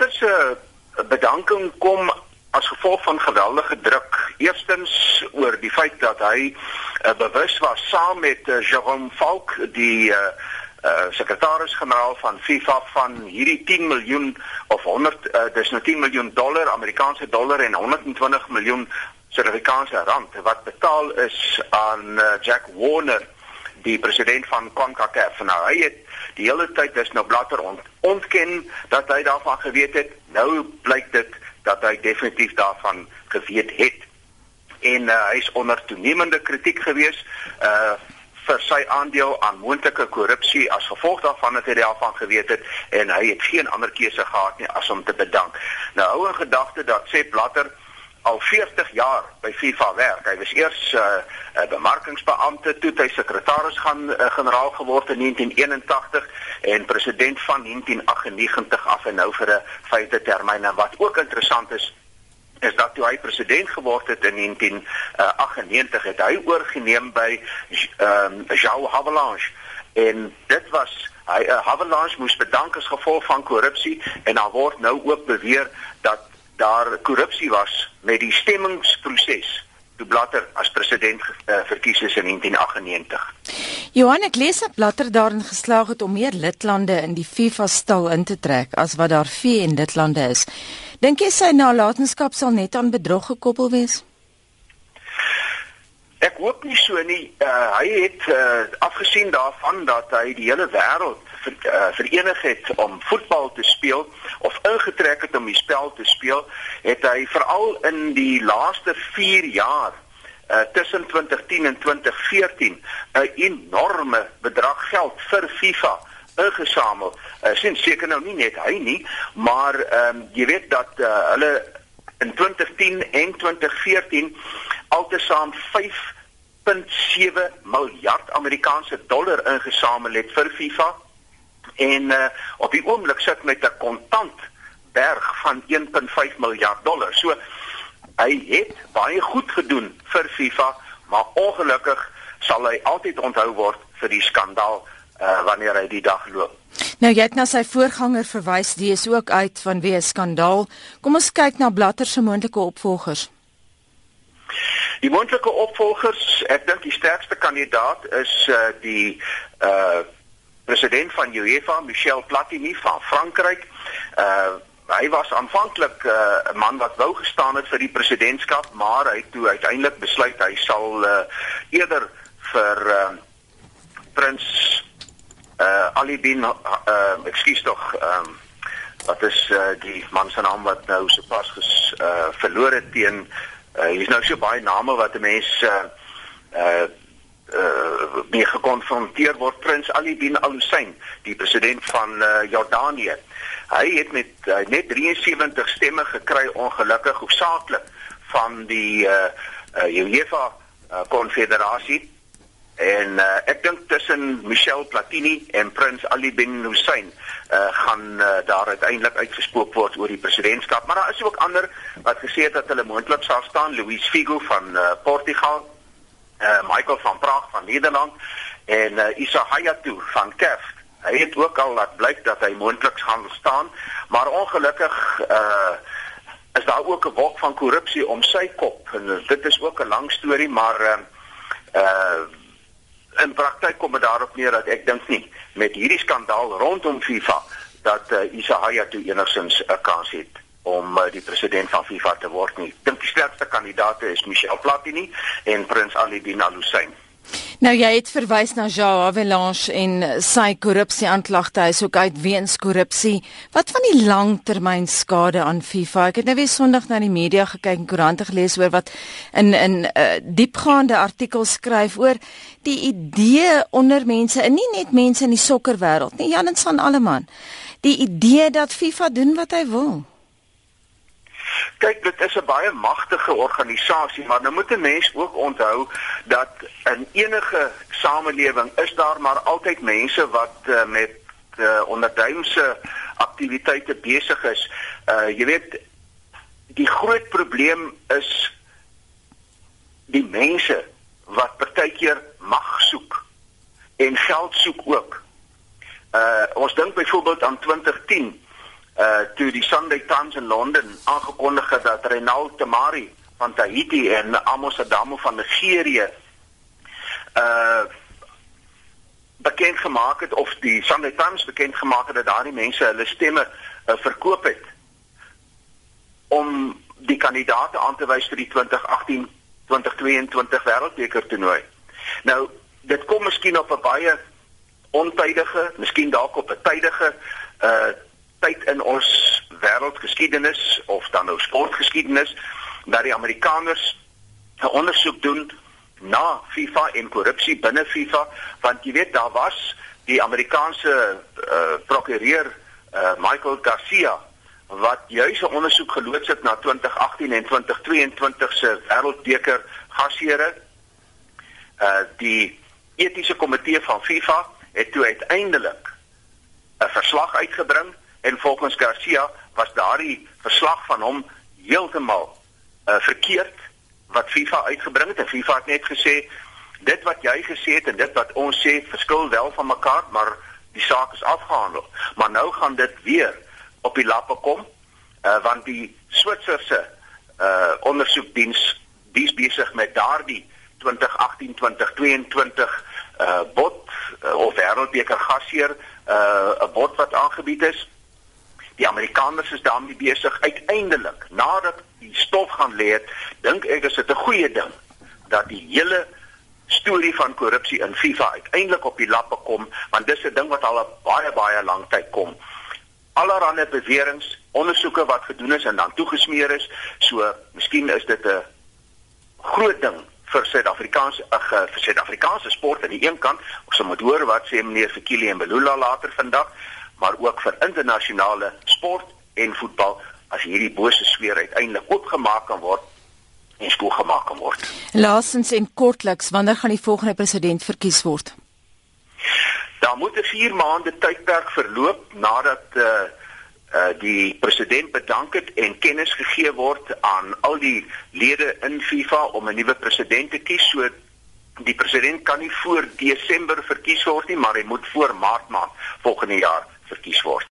Blatter se bedanking kom as gevolg van geweldige druk. Eerstens oor die feit dat hy uh, bewus was saam met uh, Jerome Falk die uh, uh, sekretaris-generaal van FIFA van hierdie 10 miljoen of 100 uh, dis nou 10 miljoen dollar Amerikaanse dollar en 120 miljoen Suid-Afrikaanse rand wat betaal is aan uh, Jack Warner die president van CONCACAF. Nou hy het die hele tyd dis nou blatter ont, ontken dat hy daarvan geweet het. Nou blyk dit dat hy definitief daarvan geweet het. En uh, hy is onder toenemende kritiek gewees uh vir sy aandeel aan moontlike korrupsie as gevolg daarvan het hy daarvan geweet het en hy het geen ander keuse gehad nie as om te bedank. Nou hou in gedagte dat sê Blatter al 40 jaar by FIFA werk. Hy was eers 'n uh, uh, bemarkingsbeampte, toe hy sekretaris gaan uh, generaal geword in 1981 en president van 1998 af en nou vir 'n vyfde termyn. En wat ook interessant is is dat toe hy president geword het in 1998 het hy oorgeneem by ehm um, João Havelange en dit was hy uh, Havelange moes bedank as gevolg van korrupsie en daar word nou ook beweer dat daar korrupsie was met die stemmingsproses toe Blatter as president uh, verkies is in 1998. Johan ek lees dat Blatter daarin geslaag het om meer lidlande in die FIFA stal in te trek as wat daar VN lidlande is. Dink jy sy nalatenskap sal net aan bedrog gekoppel wees? Ek hoop nie so nie. Uh, hy het uh, afgesien daarvan dat hy die hele wêreld ver, uh, verenig het om voetbal te speel of ingetrek het om die spel te speel, het hy veral in die laaste 4 jaar uh, tussen 2010 en 2014 'n enorme bedrag geld vir FIFA ingesamel. Uh, sien seker nou nie net hy nie, maar um, jy weet dat uh, hulle in 2010 en 2014 altesaam 5.7 miljard Amerikaanse dollar ingesamel het vir FIFA en uh, op die oomblik sit met 'n kontant berg van 1.5 miljard dollar. So hy het baie goed gedoen vir FIFA, maar ongelukkig sal hy altyd onthou word vir die skandaal uh, wanneer hy die dag loop. Nou jy het na sy voorganger verwys, die is ook uit van wie 'n skandaal. Kom ons kyk na Blatter se moontlike opvolgers. Die moontlike opvolgers, ek dink die sterkste kandidaat is uh, die uh president van UEFA, Michel Platini van Frankryk. Uh hy was aanvanklik 'n uh, man wat wou gestaan het vir die presidentskap, maar hy het toe uiteindelik besluit hy sal uh, eerder vir uh, prins uh Ali bin uh ekskuus tog um, wat is uh, die man se naam wat nou sopas ges uh verlore teen uh, hier is nou so baie name wat 'n mens uh uh uh mee gekonfronteer word prins Ali bin Al Hussein die president van uh, Jordanië. Hy het met uh, net 73 stemme gekry ongelukkig hoofsaaklik van die uh, uh UEFA uh, konfederasie en uh, ek dink tussen Michel Platini en prins Ali bin Hussein uh, gaan uh, daar uiteindelik uitgespook word oor die presidentskap. Maar daar is ook ander wat gesê het dat hulle moontlik sal staan. Luis Figo van uh, Portugal uh, Michael van Praag van Nederland en uh, Isa Hayatou van Kef. Hy het ook al laat blyk dat hy moontlik gaan staan, maar ongelukkig uh is daar ook 'n wolk van korrupsie om sy kop en dit is ook 'n lang storie, maar uh uh in praktyk kom dit daarop neer dat ek dink nie met hierdie skandaal rondom FIFA dat uh, Isa Hayatou enigsins 'n kans het om uh, die president van FIFA te word nie. Dink die sterkste kandidaate is Michel Platini en Prins Ali bin Al Hussein. Nou jy het verwys na Jean Avalanche en sy korrupsieaanklagte is ook uit weens korrupsie. Wat van die langtermyn skade aan FIFA? Ek het nou weer Sondag na die media gekyk en koerante gelees oor wat in in uh, diepgaande artikel skryf oor die idee onder mense, en nie net mense in die sokkerwêreld nie, Jan en San Alleman. Die idee dat FIFA doen wat hy wil. Kyk, dit is 'n baie magtige organisasie, maar nou moet 'n mens ook onthou dat in enige samelewing is daar maar altyd mense wat uh, met uh, onderduimse aktiwiteite besig is. Uh jy weet die groot probleem is die mense wat partykeer mag soek en geld soek ook. Uh ons dink byvoorbeeld aan 2010 uh toe die Sunday Times in Londen aangekondig het dat Renald Temari van Tahiti en Amos Adamo van Nigerië uh bekend gemaak het of die Sunday Times bekend gemaak het dat daardie mense hulle stemme uh, verkoop het om die kandidaate aan te wys vir die 2018 2022 wêreldbeker toernooi. Nou dit kom miskien op 'n baie ontydige, miskien dalk op 'n tydige uh tyd in ons wêreldgeskiedenis of dan nou sportgeskiedenis dat die Amerikaners 'n ondersoek doen na FIFA en korrupsie binne FIFA want jy weet daar was die Amerikaanse uh prokureur uh Michael Garcia wat juis 'n ondersoek geloods het na 2018 en 2022 se wêreldbeker gasheere. Uh die etiese komitee van FIFA het toe uiteindelik 'n verslag uitgebring en volgens Garcia was daardie verslag van hom heeltemal uh verkeerd wat FIFA uitgebring het. En FIFA het net gesê dit wat jy gesê het en dit wat ons sê verskil wel van mekaar maar die saak is afgehandel. Maar nou gaan dit weer op die lappe kom uh, want die Switserse uh ondersoekdiens dis besig met daardie 2018 2022 uh bot uh, of wêreldbeker gasheer uh 'n bot wat aangebied is die Amerikaners is daarmee besig uiteindelik nadat die stof gaan lê dink ek is dit 'n goeie ding dat die hele storie van korrupsie in FIFA uiteindelik op die lappe kom want dis 'n ding wat al baie baie lang tyd kom allerlei beweringe, ondersoeke wat gedoen is en dan toegesmeer is. So, miskien is dit 'n groot ding vir Suid-Afrikaanse ag vir Suid-Afrikaanse sport aan die een kant. Ons moet hoor wat sê meneer Fikile en Belula later vandag, maar ook vir internasionale sport en voetbal as hierdie bose sweer uiteindelik oopgemaak kan word en skool gemaak kan word. Laasens en kortliks, wanneer gaan die volgende president verkies word? Daar moet 'n 4 maande tydperk verloop nadat uh uh die president bedank het en kennis gegee word aan al die lede in FIFA om 'n nuwe president te kies. So die president kan nie voor Desember verkies word nie, maar hy moet voor Maart maand volgende jaar verkies word.